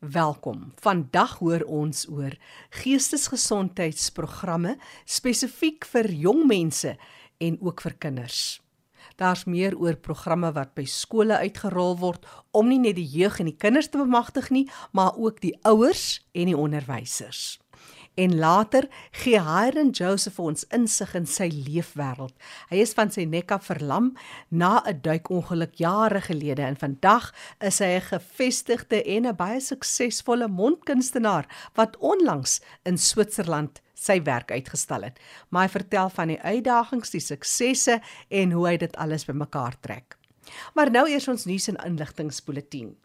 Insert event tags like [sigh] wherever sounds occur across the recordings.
Welkom. Vandag hoor ons oor geestesgesondheidsprogramme spesifiek vir jong mense en ook vir kinders. Daar's meer oor programme wat by skole uitgerol word om nie net die jeug en die kinders te bemagtig nie, maar ook die ouers en die onderwysers. En later gee Hiren Joseph ons insig in sy leefwêreld. Hy is van sy nek af verlam na 'n duikongeluk jare gelede en vandag is hy 'n gevestigde en 'n baie suksesvolle mondkunstenaar wat onlangs in Switserland sy werk uitgestal het. Maar hy vertel van die uitdagings, die suksesse en hoe hy dit alles bymekaar trek. Maar nou eers ons nuus en inligtingspulsatie.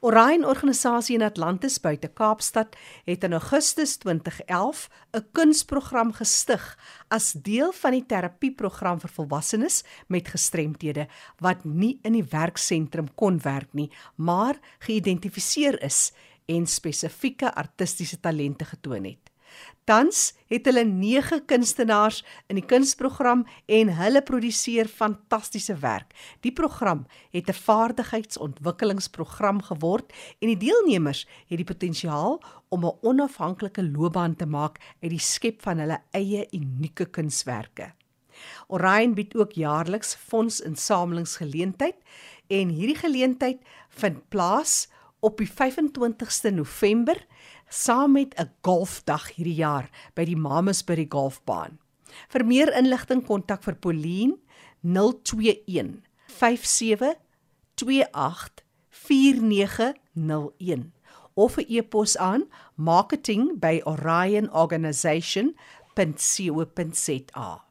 Orion Organisasie in Atlantis buite Kaapstad het in Augustus 2011 'n kunsprogram gestig as deel van die terapieprogram vir volwassenes met gestremthede wat nie in die werksentrum kon werk nie, maar geïdentifiseer is en spesifieke artistiese talente getoon het. Tans het hulle 9 kunstenaars in die kunsprogram en hulle produseer fantastiese werk. Die program het 'n vaardigheidsontwikkelingsprogram geword en die deelnemers het die potensiaal om 'n onafhanklike loopbaan te maak uit die skep van hulle eie unieke kunswerke. Orion bied ook jaarliks fondsinsamelingsgeleentheid en hierdie geleentheid vind plaas op die 25ste November saam met 'n golfdag hierdie jaar by die Mamasbury Golfbaan. Vir meer inligting kontak vir Pauline 021 57 28 4901 of 'n e-pos aan marketing@orionorganisation.co.za.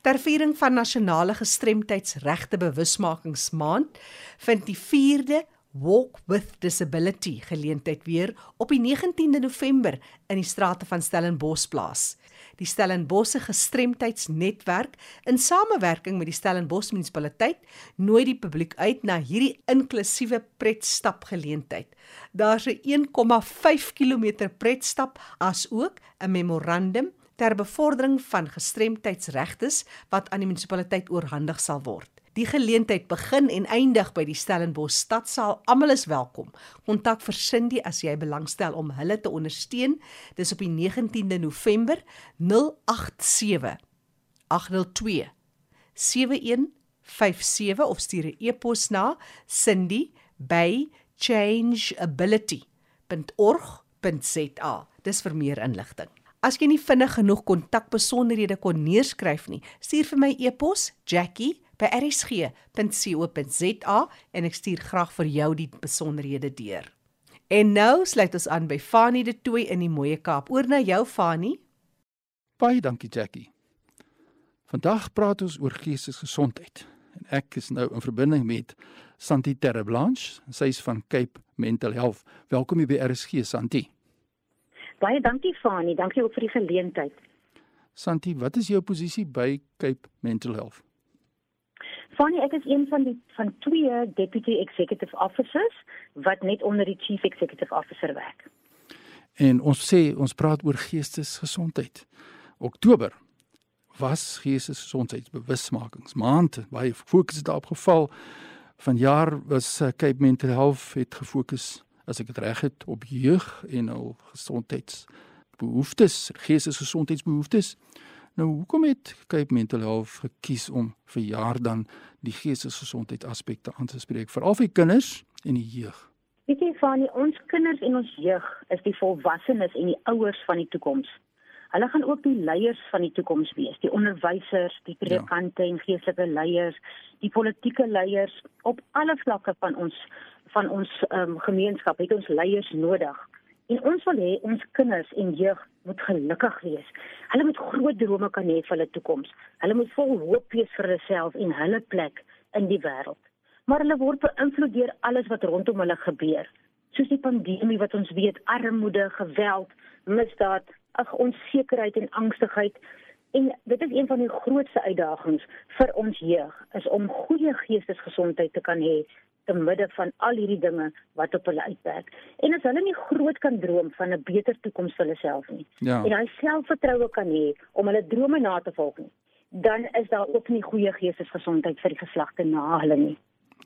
Ter viering van nasionale gestremdheidsregte bewusmakingsmaand vind die 4de Walk with Disability geleentheid weer op die 19de November in die strate van Stellenbosch plaas. Die Stellenbosse gestremdheidsnetwerk in samewerking met die Stellenbosch munisipaliteit nooi die publiek uit na hierdie inklusiewe pretstap geleentheid. Daar's 'n 1,5 km pretstap as ook 'n memorandum ter bevordering van gestremdheidsregtes wat aan die munisipaliteit oorhandig sal word. Die geleentheid begin en eindig by die Stellenbosch Stadsaal. Almal is welkom. Kontak vir Cindy as jy belangstel om hulle te ondersteun. Dis op die 19de November 087 802 7157 of stuur 'n e-pos na cindy@changeability.org.za. Dis vir meer inligting. As jy nie vinnig genoeg kontakbesonderhede kon neerskryf nie, stuur vir my e-pos Jackie by rsg.co.za en ek stuur graag vir jou die besonderhede deur. En nou sluit ons aan by Fanie de Tooi in die Mooie Kaap. Oor na jou Fanie. Baie dankie Jackie. Vandag praat ons oor geestesgesondheid en ek is nou in verbinding met Santi Terreblanche, sy is van Cape Mental Health. Welkom hier by RSG Santi. Baie dankie Fanie, dankie ook vir die geleentheid. Santi, wat is jou posisie by Cape Mental Health? Fanny, ek is een van die van twee deputy executive officers wat net onder die chief executive officer werk. En ons sê ons praat oor geestesgesondheid. Oktober was geestesgesondheidsbewusmakingsmaand. Baie fokus het daarop geval. Vanjaar was uh, Cape Mental Health het gefokus as ek dit reg het op jeug en al gesondheidsbehoeftes, geestesgesondheidsbehoeftes. Nou hoekom het Cape Mental Health gekies om vir jaar dan die geestesgesondheid aspekte aan te spreek veral vir kinders en die jeug? Weet jy van ons kinders en ons jeug is die volwassenes en die ouers van die toekoms. Hulle gaan ook die leiers van die toekoms wees, die onderwysers, die predikante ja. en geestelike leiers, die politieke leiers op alle vlakke van ons van ons um, gemeenskap het ons leiers nodig. En ons wil hê ons kinders en jeug moet gelukkig wees. Hulle moet groot drome kan hê vir hulle toekoms. Hulle moet vol hoop wees vir hulself en hulle plek in die wêreld. Maar hulle word beïnvloed deur alles wat rondom hulle gebeur. Soos die pandemie wat ons weet, armoede, geweld, misdaad, ag onsekerheid en angstigheid. En dit is een van die grootste uitdagings vir ons jeug, is om goeie geestesgesondheid te kan hê te midde van al hierdie dinge wat op hulle uitwerk. En as hulle nie groot kan droom van 'n beter toekoms vir hulle self nie ja. en hy selfvertroue kan hê om hulle drome na te volg nie, dan is daar ook nie goeie geestesgesondheid vir die geslagte na hulle nie.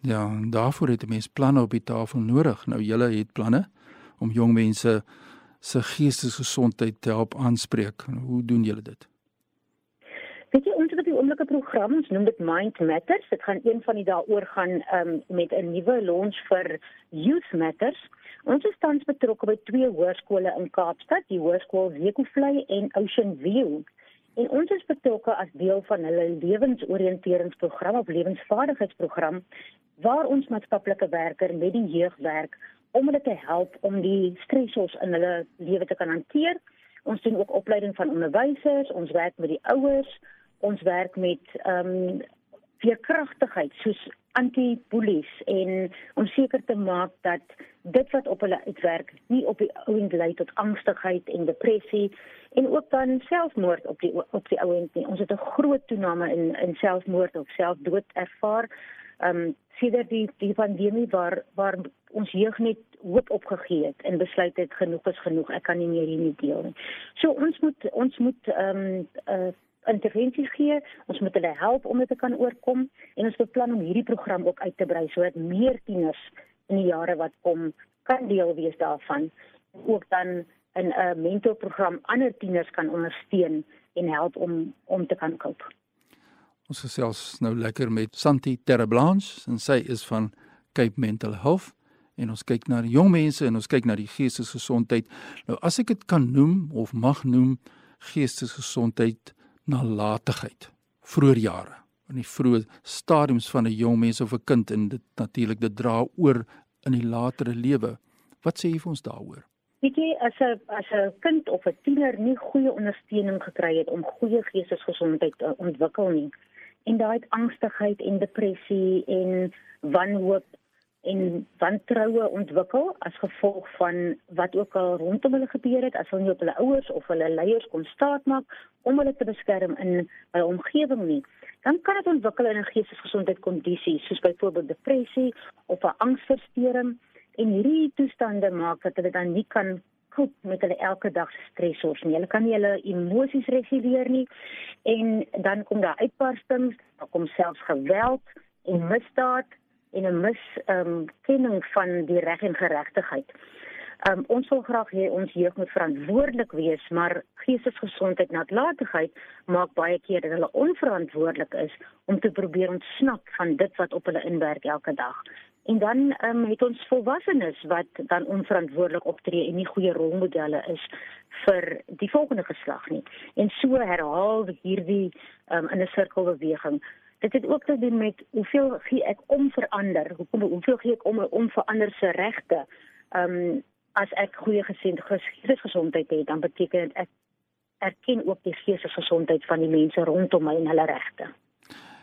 Ja, daarvoor het 'n mens planne op die tafel nodig. Nou julle het planne om jong mense se geestesgesondheid te help aanspreek. Hoe doen julle dit? Weet jy ons het op die oomblike program, ons noem dit Mind Matters. Dit gaan een van die daaroor gaan um, met 'n nuwe launch vir Youth Matters. Ons is tans betrokke by twee hoërskole in Kaapstad, die Hoërskool Zeekoevlei en Ocean View. En ons is betrokke as deel van hulle lewensoriënteringsprogram of lewensvaardigheidsprogram waar ons maatskaplike werker met die jeug werk om hulle te help om die stressors in hulle lewe te kan hanteer. Ons doen ook opleiding van onderwysers, ons werk met die ouers, ons werk met ehm um, veerkragtigheid soos anti-bullies en om seker te maak dat dit wat op hulle uitwerk nie op die ouend lei tot angstigheid en depressie en ook dan selfmoord op die op die ouend nie. Ons het 'n groot toename in in selfmoord of selfdood ervaar. Ehm um, sedert die die pandemie waar waar ons jeug net hoop opgegee het en besluit het genoeg is genoeg, ek kan nie meer hierdie deel nie. So ons moet ons moet ehm um, uh, intervensie gee. Ons moet hulle help om dit te kan oorkom en ons beplan om hierdie program ook uit te brei sodat meer tieners in die jare wat kom kan deel wees daarvan. Ook dan 'n uh, mentorprogram ander tieners kan ondersteun en help om om te kan koop. Ons gesels nou lekker met Santi Terreblanche en sy is van Cape Mental Health en ons kyk na jong mense en ons kyk na die geestesgesondheid. Nou as ek dit kan noem of mag noem geestesgesondheid nalatigheid vroeë jare in die vroeë stadiums van 'n jong mens of 'n kind en dit natuurlik dit dra oor in die latere lewe. Wat sê jy vir ons daaroor? Weet jy as 'n as 'n kind of 'n tiener nie goeie ondersteuning gekry het om goeie geestesgesondheid te ontwikkel nie en daai angstigheid en depressie en wanhoop en wantroue ontwikkel as gevolg van wat ook al rondom hulle gebeur het as hulle nie op hulle ouers of hulle leiers kon staatmaak om hulle te beskerm in hulle omgewing nie dan kan dit ontwikkel in 'n geestesgesondheidkondisie soos byvoorbeeld depressie of 'n angsversteuring en hierdie toestande maak dat hulle dan nie kan koop met hulle elke dag se stressors nie. Hulle kan nie hulle emosies reguleer nie. En dan kom daar uitbarstings, daar kom selfs geweld en misdaad en 'n miskenning um, van die reg en geregtigheid. Um, ons wil graag hê ons jeug moet verantwoordelik wees, maar geestesgesondheid nalatigheid maak baie keer dat hulle onverantwoordelik is om te probeer ontsnap van dit wat op hulle inwerk elke dag. En dan um, het ons volwassenes wat dan onverantwoordelik optree en nie goeie rolmodelle is vir die volgende geslag nie. En so herhaal hierdie um, in 'n sirkelbeweging dit het ook te doen met hoeveel gee ek om verander hoekom hoeveel gee ek om om verander se regte? Ehm um, as ek goeie geestesgesondheid het dan beteken dit ek erken ook die geestesgesondheid van die mense rondom my en hulle regte.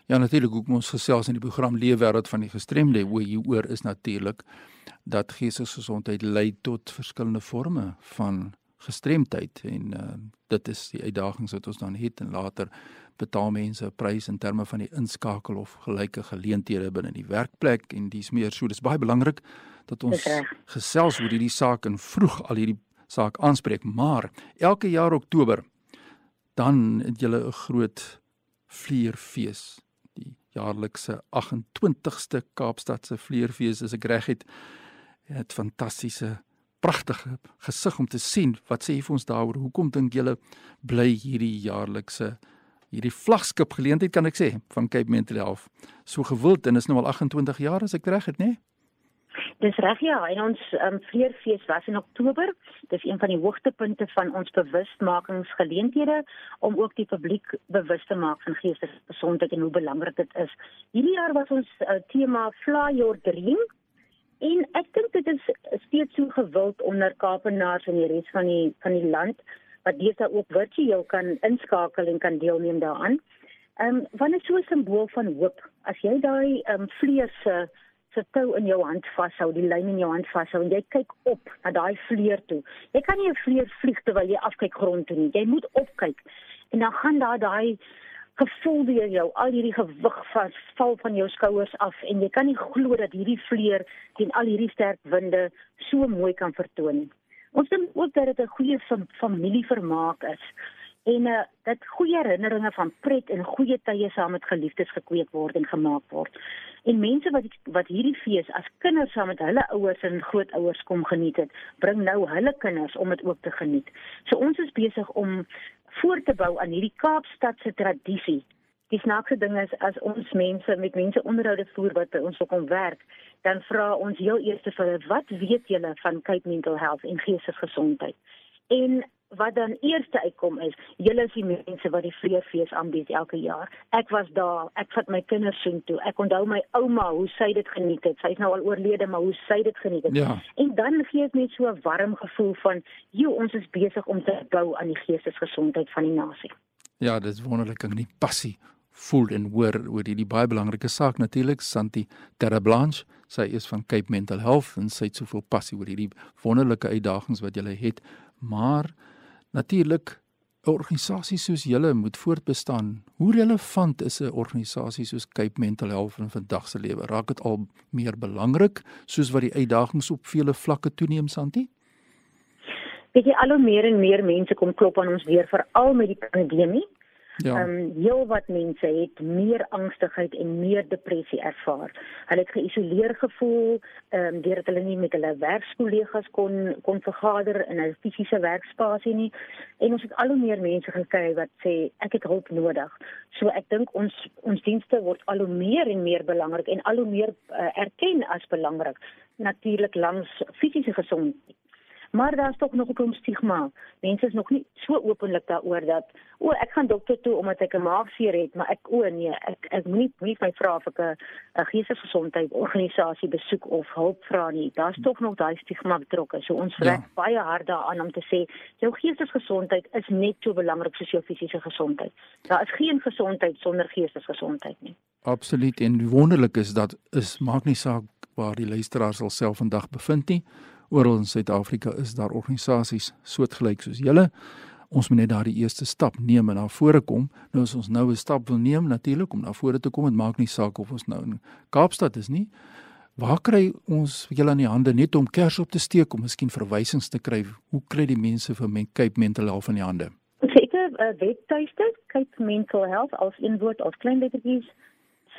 Ja natuurlik hoekom ons gesels in die program Leefwêreld van die gestremde? Hoe hieroor is natuurlik dat geestesgesondheid lei tot verskillende forme van gestremdheid en uh, dit is die uitdagings wat ons dan het en later betaal mense 'n prys in terme van die inskakel of gelyke geleenthede binne die werkplek en dis meer so. Dis baie belangrik dat ons gesels oor hierdie saak en vroeg al hierdie saak aanspreek maar elke jaar Oktober dan het julle 'n groot vleerfees die jaarlikse 28ste Kaapstadse vleerfees as ek reg het het fantastiese pragtige gesig om te sien wat sê jy vir ons daaroor hoekom dink julle bly hierdie jaarlikse hierdie vlaggenskap geleentheid kan ek sê van Cape Mental Health so gewild en is nou al 28 jaar as ek reg het nê? Dis reg ja, en ons um, vleerfees was in Oktober. Dis een van die hoogtepunte van ons bewustmakingsgeleenthede om ook die publiek bewus te maak van geestesgesondheid en hoe belangrik dit is. Hierdie jaar was ons uh, tema Fly Your Dream. En ek dink dit is steeds so gewild onder Kaapenaars en die res van die van die land wat deesdae ook virtueel kan inskakel en kan deelneem daaraan. Ehm um, wat is so 'n simbool van hoop as jy daai ehm um, vlees se se tou in jou hand vashou, die lyn in jou hand vashou en jy kyk op na daai vleer toe. Jy kan nie 'n vleer vlieg terwyl jy afkyk grond toe nie. Jy moet opkyk. En dan gaan daar daai gevoel deur jou, al hierdie gewig val van jou skouers af en jy kan nie glo dat hierdie vleer teen al hierdie sterk winde so mooi kan vertoon nie. Ons dink ook dat dit 'n goeie familievermaak is en uh, dat goeie herinneringe van pret en goeie tye saam met geliefdes gekweek word en gemaak word. En mense wat wat hierdie fees as kinders saam met hulle ouers en grootouers kom geniet het, bring nou hulle kinders om dit ook te geniet. So ons is besig om voort te bou aan hierdie Kaapstadse tradisie. Die snaakse ding is as ons mense met mense onderhoude voer wat by ons ook om werk, dan vra ons heel eers vir hulle, wat weet julle van Cape Mental Health en geestesgesondheid? En wat dan eerste uitkom is, julle is die mense wat die vreefees aanbied elke jaar. Ek was daar, ek vat my kinders so toe. Ek onthou my ouma, hoe sy dit geniet het. Sy's nou al oorlede, maar hoe sy dit geniet het. Ja. En dan gee dit net so 'n warm gevoel van, "Jo, ons is besig om te bou aan die geestesgesondheid van die nasie." Ja, dit is wonderlik om die passie voel en hoor oor hierdie baie belangrike saak natuurlik Santi Terreblanche sy is van Cape Mental Health en sy het soveel passie oor hierdie wonderlike uitdagings wat jy het maar Natuurlik 'n organisasie soos julle moet voortbestaan. Hoe relevant is 'n organisasie soos Cape Mental Health in vandag se lewe? Raak dit al meer belangrik soos wat die uitdagings op vele vlakke toeneem, Santi? Weet jy al hoe meer en meer mense kom klop aan ons deur veral met die pandemie Ja. Ehm um, heel wat mense het meer angstigheid en meer depressie ervaar. Hulle het geïsoleer gevoel, ehm um, deurdat hulle nie met hulle werkskollegas kon kon vergader in 'n fisiese werkspasie nie. En ons het al hoe meer mense gekry wat sê ek het hulp nodig. So ek dink ons ons dienste word al hoe meer en meer belangrik en al hoe meer uh, erken as belangrik natuurlik langs fisiese gesondheid Maar daar's tog nog 'n klomp stigma. Mense is nog nie so openlik daaroor dat o, ek gaan dokter toe omdat ek 'n maagseer het, maar ek o nee, ek ek moenie moenie my vra of ek 'n geestesgesondheid organisasie besoek of hulp vra nie. Daar's tog nog daai stigma betrokke. So ons werk ja. baie hard daaraan om te sê jou geestesgesondheid is net so belangrik soos jou fisiese gesondheid. Daar is geen gesondheid sonder geestesgesondheid nie. Absoluut en wonderlik is dat is maak nie saak waar die luisteraars alself vandag bevind nie oral in Suid-Afrika is daar organisasies soortgelyk soos julle. Ons moet net daardie eerste stap neem en na vore kom. Nou as ons nou 'n stap wil neem natuurlik om na vore te kom, dit maak nie saak of ons nou in Kaapstad is nie. Waar kry ons julle aan die hande net om kers op te steek om miskien verwysings te kry? Hoe kry die mense vir men Cape Mental Health in die hande? Ons het 'n webtuiste, Cape Mental Health as in woord as klein lettertjies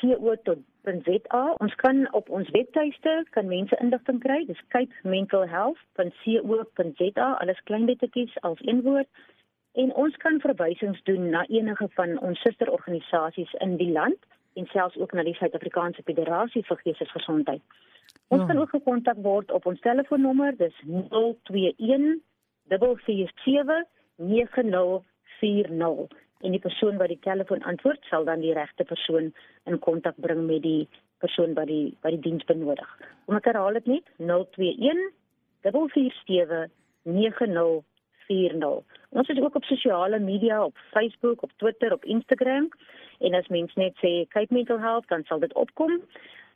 co.za. Ons kan op ons webtuiste kan mense inligting kry. Dis capementalhealth.co.za. Alles klein lettertjies als een woord. En ons kan verwysings doen na enige van ons susterorganisasies in die land en selfs ook na die Suid-Afrikaanse Federasie vir Geestesgesondheid. Ons ja. kan ook gekontak word op ons telefoonnommer, dis 021 447 9040 en die persoon wat die telefoon antwoord sal dan die regte persoon in kontak bring met die persoon wat die wat die diens benodig. Kom ek herhaal dit net 021 447 9040. Ons is ook op sosiale media op Facebook, op Twitter, op Instagram en as mens net sê Cape Mental Health dan sal dit opkom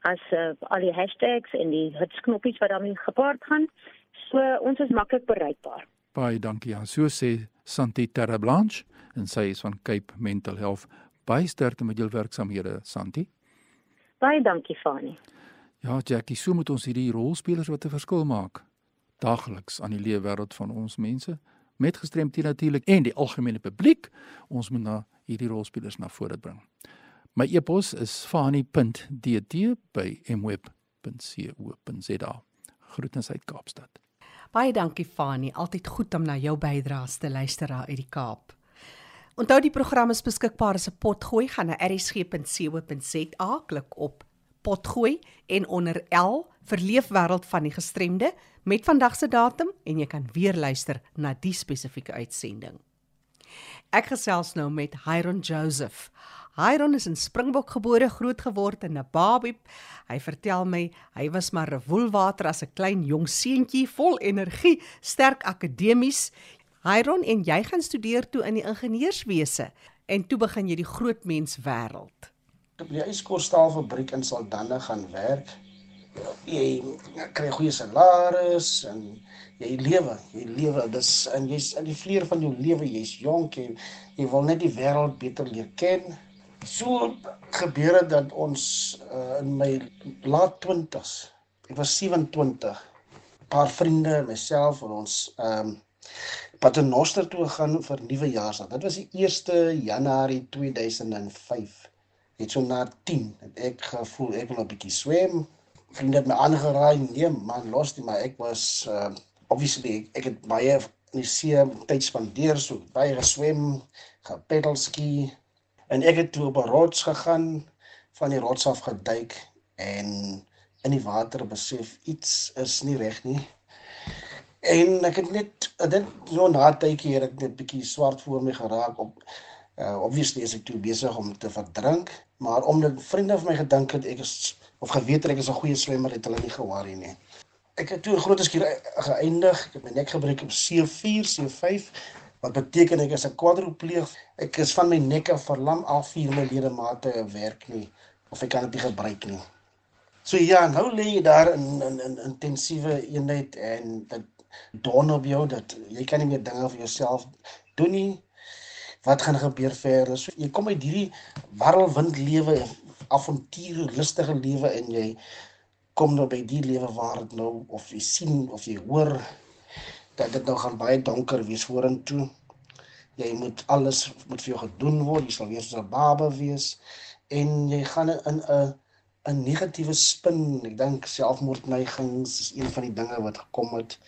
as uh, al die hashtags en die hitsknoppies wat daarmee gepaard gaan. So ons is maklik bereikbaar. Baie dankie. Ja, so sê Santi Terreblanche en sy is van Cape Mental Health. Baie sterkte met jou werksamehede, Santi. Baie dankie, Fani. Ja, Jackie, so moet ons hierdie rolspelers wat 'n verskil maak dagliks aan die lewe wêreld van ons mense met gestremdhede natuurlik en die algemene publiek. Ons moet na hierdie rolspelers na vore bring. My e-pos is fani.dt@mweb.co.za. Groetens uit Kaapstad. Baie dankie Fani, altyd goed om na jou bydraes te luister uit die Kaap. Onthou die program is beskikbaar as 'n potgooi gaan na rsg.co.za klik op potgooi en onder L vir leefwêreld van die gestremde met vandag se datum en jy kan weer luister na die spesifieke uitsending. Ek gesels nou met Hyron Joseph. Hyron is in Springbok gebore, groot geword in 'n babie. Hy vertel my hy was maar 'n woelwater as 'n klein jong seentjie vol energie, sterk akademies. Hyron en jy gaan studeer toe in die ingenieurswese en toe begin jy die groot mens wêreld. Op die yskorstaalfabriek in Saldanha gaan werk. Jy kry goeie salaris en jy lewe, jy lewe. Dis en jy's in die vleur van jou lewe, jy's jonk en jy wil net die wêreld beter leer ken. So gebeur dit dat ons uh, in my laat 20s, ek was 27, 'n paar vriende en myself en ons ehm um, Paternoster toe gegaan vir nuwejaarsdag. Dit was die 1 Januarie 2005. Het so na 10 het ek gevoel ek wil 'n bietjie swem. Vriende het my aangeraai, nee man, los dit maar ek was uh, obviously ek, ek het baie in die see tyd spandeer so baie geswem, gepedalski en ek het toe op 'n rots gegaan, van die rots af geduik en in die water besef iets is nie reg nie. En ek het net dit so na tydjie het ek net bietjie swart voor my geraak op uh obviously is ek toe besig om te verdrink, maar omdat vriende van my gedink het ek is of geweet ek is 'n goeie swemmer het hulle nie gewaar nie. Ek het toe 'n groot skuur geëindig. Ek het my nek gebreek op C4, C5 wat beteken ek is 'n kwadripleeg. Ek is van my nek af verlam al vier my ledemate werk nie of ek kan dit nie gebruik nie. So ja, nou lê jy daar in in in intensiewe eenheid en dit dawn op jou dat jy kan nie meer dinge vir jouself doen nie. Wat gaan gebeur verder? So jy kom uit hierdie warrelwind lewe, avontuur, lustige lewe en jy kom nou by die lewe waar dit nou of jy sien of jy hoor dat dit nou gaan baie donker wees vorentoe. Jy moet alles moet vir jou gedoen word. Jy sal weer so 'n baba wees en jy gaan in 'n 'n negatiewe spin. Ek dink selfmoordneigings is een van die dinge wat gekom het.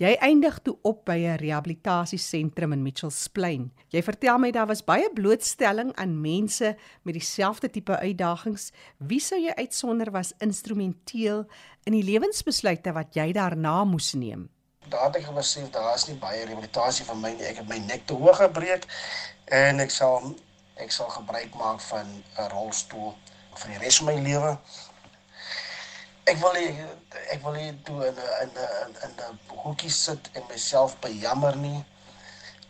Jy eindig toe op by 'n rehabilitasiesentrum in Mitchells Plain. Jy vertel my daar was baie blootstelling aan mense met dieselfde tipe uitdagings. Wie sou jy uitsonder was instrumenteel in die lewensbesluite wat jy daarna moes neem? Daar het ek besef daar is nie baie rehabilitasie vir my nie. Ek het my nek te hoog gebreek en ek sal ek sal gebruik maak van 'n rolstoel vir die res van my lewe. Ek wil nie, ek wil nie toe in 'n in 'n in 'n hoekie sit en myself bejammer nie.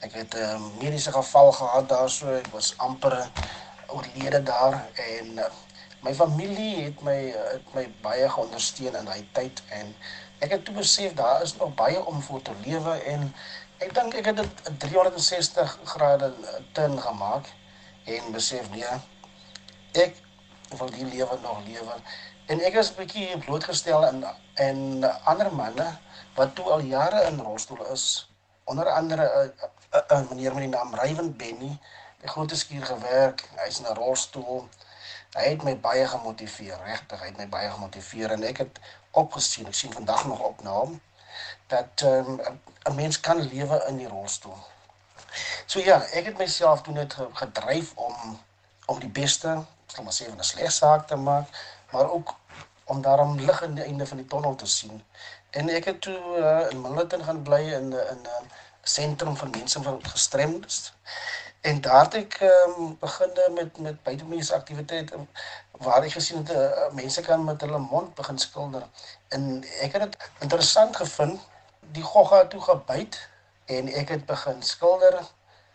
Ek het 'n mediese geval gehad daarso. Ek was amper oorlede daar en my familie het my het my baie geondersteun in daai tyd en ek het toe besef daar is nog baie om voor te lewe en ek dink ek het dit 360 grade turn gemaak en besef nee ek wil die lewe nog lewe. En ek is bietjie blootgestel in en ander manne wat toe al jare in rolstoel is. Onder andere 'n uh, uh, uh, meneer met die naam Rywend Benny. Die groot skuur gewerk hy's in 'n rolstoel hy het my baie gemotiveer regtig hy het my baie gemotiveer en ek het opgesien ek sien vandag nog op na hom dat um, 'n mens kan lewe in die rolstoel So ja, ek het myself toe net gedryf om om die beste, sal maar sê van 'n sleg saak te maak, maar ook om daarom lig aan die einde van die tonnel te sien. En ek het toe uh, in Milton gaan bly in 'n in 'n sentrum vir mense wat gestremd is. En daar het ek um, begin met met buitemuurse aktiwiteite waar ek gesien het uh, mense kan met hulle mond begin skilder. En ek het dit interessant gevind. Die gogga toe gebyt en ek het begin skilder.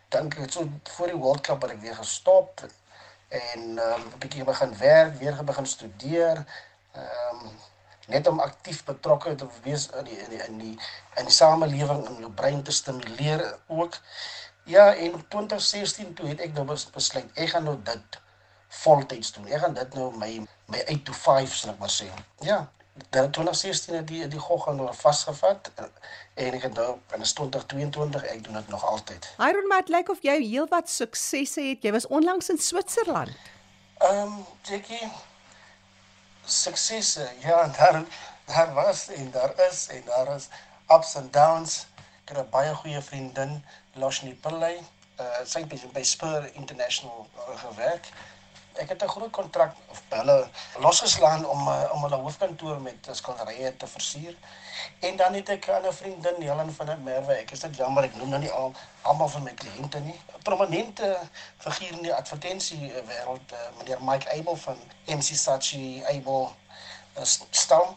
Dink ek so voor die World Cup het ek weer gestop en ehm, 'n um, bietjie begin werk, weer begin studeer. Ehm um, net om aktief betrokke te wees in die in die in die in die samelewing en jou brein te stimuleer ook. Ja, in 2016 toe het ek nou besluit ek gaan nou dit voltyds doen. Ek gaan dit nou my my 8 to 5 sal ek maar sê. Ja, dan 2016 het die die gogga nou vasgevat en ek het nou in 2022 ek doen dit nog altyd. Iron Mat lyk like of jy heelwat suksesse het. Jy was onlangs in Switserland. Ehm um, Jackie suksesse. Ja, [laughs] daar daar was en daar is en daar is ups and downs. Ek het 'n baie goeie vriendin, Loshni Pillay. Uh sy het by Spur International gewerk ek het 'n groot kontrak of hulle losgeslaan om uh, om hulle hoofkantoor met skilderye te versier. En dan het ek 'n vriendin, Helen van der Merwe. Ek is dit jammer ek noem nou nie al almal van my kliënte nie. 'n Prominente figuur in die advertensie wêreld, uh, meneer Mike Abel van MC Sachi Abel uh, stam.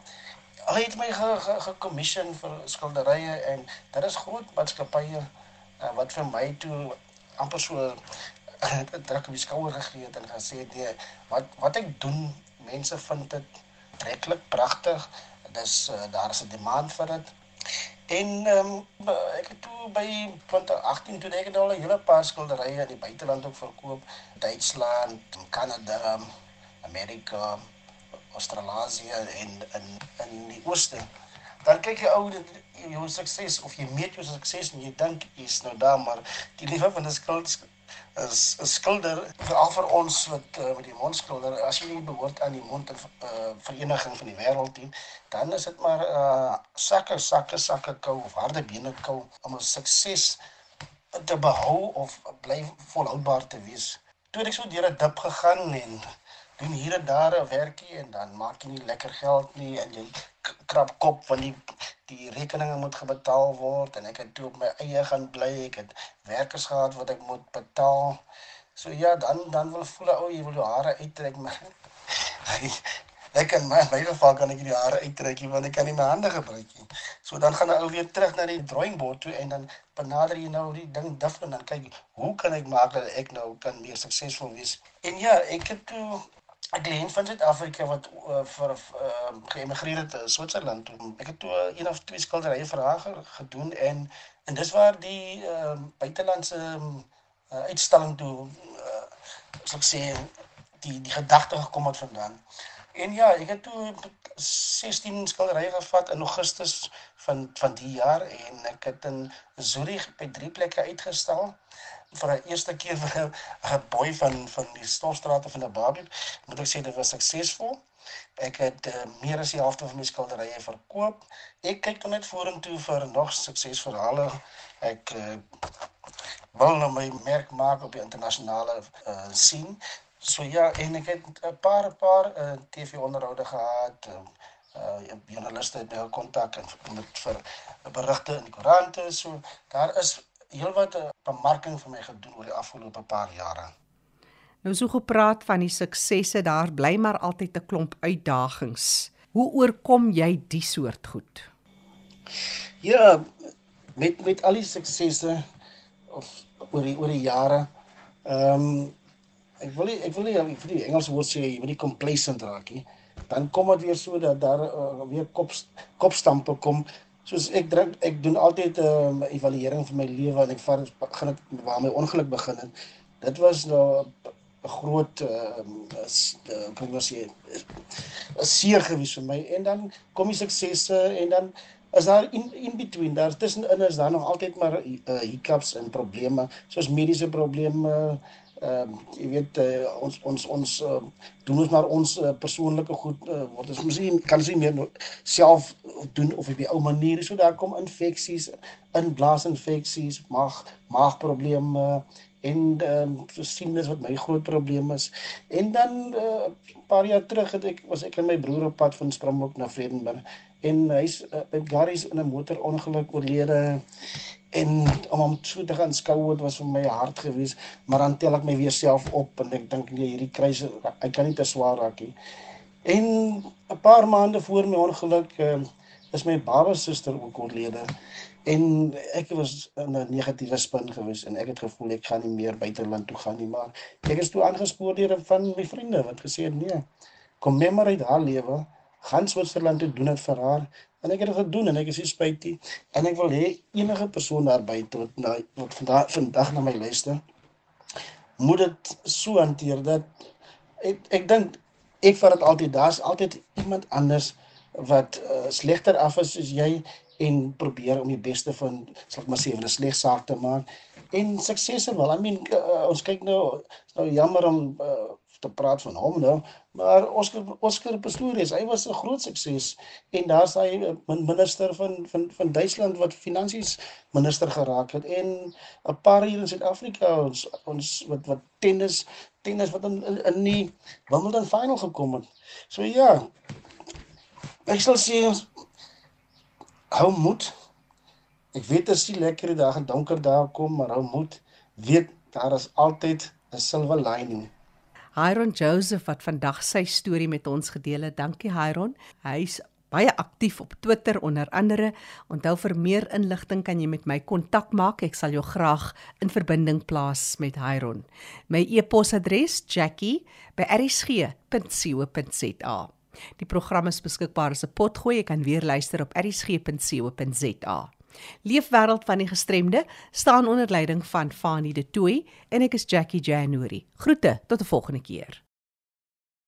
Hy het my gekommission ge, ge vir skilderye en dit is groot maatskappye uh, wat vir my toe amper so het druk op die skouer gegee het en gesê nee, wat wat ek doen, mense vind dit treklik, pragtig. Dis uh, daar is 'n demand vir dit. En um, ek het toe by 2018 toe ek nou 'n hele paar skilderye in die buiteland ook verkoop, Duitsland, Kanada, Amerika, Australië en in in die ooste. Dan kyk jy ou jou sukses of jy meet jou sukses en jy dink jy's nou daar maar die liewe van 'n skuld is 'n skilder veral vir ons wat uh, met die mondskilder as jy nie behoort aan die mond uh, vereniging van die wêreld nie dan is dit maar uh, sakke sakke sakke kou of harde bene kou om 'n sukses te behou of bly volhoubaar te wees. Toe ek so deur 'n dip gegaan en doen hier en daar 'n werkie en dan maak jy nie lekker geld nie en jy krap kop van die die rekeninge moet gebetaal word en ek het toe op my eie gaan bly ek het werkers gehad wat ek moet betaal. So ja dan dan wil voel ou jy wil jou hare uittrek maar [laughs] ek kan my my geval kan ek die hare uittrek want ek kan nie my hande gebruik nie. So dan gaan ou weer terug na die drawing board toe en dan benader jy nou die ding dif en dan kyk hoe kan ek maak dat ek nou kan meer suksesvol wees? En ja ek het toe 'n kliënt van Suid-Afrika wat uh, vir uh, geëmigreer het in Switserland toe. Ek het toe uh, een of twee skilderye vir haar gedoen en en dis waar die uh, buitelandse uh, uitstalling toe uh, so ek sê die die gedagte gekom het vandaan. En ja, ek het toe 16 skilderye gevat in Augustus van van die jaar en ek het in Zurich by drie plekke uitgestal vir 'n eerste keer vir [laughs] 'n boy van van die stofstrate van die Barbie. Moet ek sê dit was suksesvol. Ek het uh, meer as die helfte van my skilderye verkoop. Ek kyk net vorentoe vir nog suksesverhale. Ek uh, wil nou my merk maak op die internasionale uh, scene. So ja, en ek het 'n paar paar uh, TV-onderhoude gehad. Uh, uh journaliste het my kontak en met vir berigte in die koerante so daar is heelwat 'n bemarking vir my gedoen oor die afgelope paar jare. Nou so gepraat van die suksesse, daar bly maar altyd 'n klomp uitdagings. Hoe oorkom jy die soort goed? Ja, met met al die suksesse of oor die oor die jare. Ehm um, ek wil nie, ek wil nie ek vir die Engelse woord sê jy moet nie complacent raak nie. Dan kom dit weer so dat daar uh, weer kop kopstampe kom soos ek drink ek doen altyd 'n um, ehm, evaluering van my lewe en ek vat begin ek waar my ongeluk begin het. Dit was 'n groot ehm uh, kom ons sê 'n seer gewees vir my en dan kom die suksesse en dan is daar in in between daar tussenin is daar nog altyd maar uh, hiccups en probleme soos mediese probleme uh, ehm uh, jy weet uh, ons ons ons uh, doen ons maar ons uh, persoonlike goed uh, word ons miskien kan ons nie meer self doen of op die ou manier. So daar kom infeksies in blaasinfeksies maag maagprobleme en ehm uh, dit wat my groot probleem is. En dan 'n uh, paar jaar terug het ek was ek en my broer op pad van Springbok na Vredenburg en hy's uh, by Garries in 'n motorongeluk oorlede en om hom so te gaan skou het was vir my hard geweest maar dan tel ek my weer self op en ek dink nee hierdie kruis ek kan nie te swaar raak nie. En 'n paar maande voor my ongeluk uh, is my baba suster ook oorlede. En ek was in 'n negatiewe spin geweest en ek het gevoel ek gaan nie meer buiteland toe gaan nie maar ek is toe aangespoor deur van my vriende wat gesê het nee uit haar lewe gaan Switserland toe doen dit vir haar En ek het dit gedoen en ek is spyt nie. En ek wil hê enige persoon daar buite wat na wat vandag vandag na my luister moet dit so hanteer dat ek ek dink ek vat dit altyd daar's altyd iemand anders wat uh, slegter af is as jy en probeer om die beste van sal ek maar sê 'n sleg saak te maak en suksesvol. I mean uh, ons kyk nou nou jammer om uh, te praat van hom nou, maar Oscar Oscar Pistorius, hy was 'n groot sukses en daar's hy 'n eh, minister van van van Duitsland wat finansies minister geraak het en 'n paar hier in Suid-Afrika ons ons wat wat tennis tennis wat in in, die Wimbledon final gekom het. So ja. Ek sal sê hou moed. Ek weet dit is die dag en donker daar kom, maar hou moed. Weet daar is altyd 'n silver lining. Hyron Joseph wat vandag sy storie met ons gedeel het. Dankie Hyron. Hy's baie aktief op Twitter onder andere. Onthou vir meer inligting kan jy met my kontak maak. Ek sal jou graag in verbinding plaas met Hyron. My e-posadres: jackie@rsg.co.za. Die program is beskikbaar as 'n potgooi. Jy kan weer luister op rsg.co.za. Leefwêreld van die gestremde staan onder leiding van Fanie De Tooy en ek is Jackie January. Groete tot 'n volgende keer.